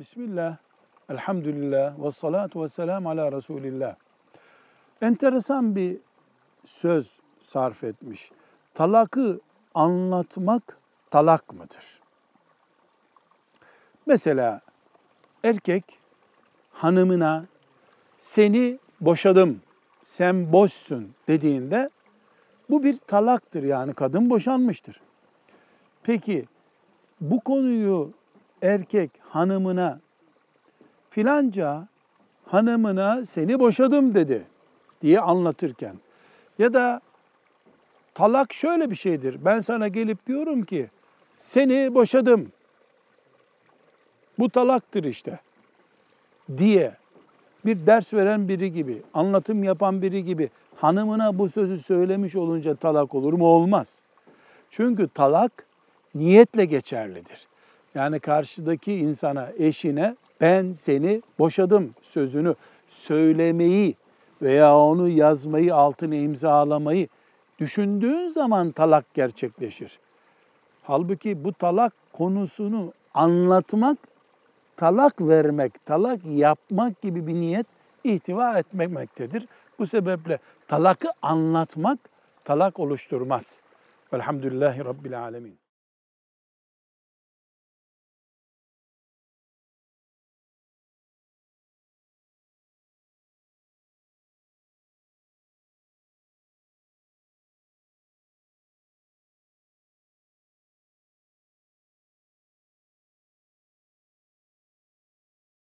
Bismillah, elhamdülillah ve salatu ve selamu ala Resulillah. Enteresan bir söz sarf etmiş. Talakı anlatmak talak mıdır? Mesela erkek hanımına seni boşadım, sen boşsun dediğinde bu bir talaktır yani kadın boşanmıştır. Peki bu konuyu erkek hanımına filanca hanımına seni boşadım dedi diye anlatırken ya da talak şöyle bir şeydir. Ben sana gelip diyorum ki seni boşadım. Bu talaktır işte diye bir ders veren biri gibi, anlatım yapan biri gibi hanımına bu sözü söylemiş olunca talak olur mu? Olmaz. Çünkü talak niyetle geçerlidir. Yani karşıdaki insana, eşine ben seni boşadım sözünü söylemeyi veya onu yazmayı, altına imzalamayı düşündüğün zaman talak gerçekleşir. Halbuki bu talak konusunu anlatmak, talak vermek, talak yapmak gibi bir niyet ihtiva etmemektedir. Bu sebeple talakı anlatmak talak oluşturmaz. Velhamdülillahi Rabbil Alemin.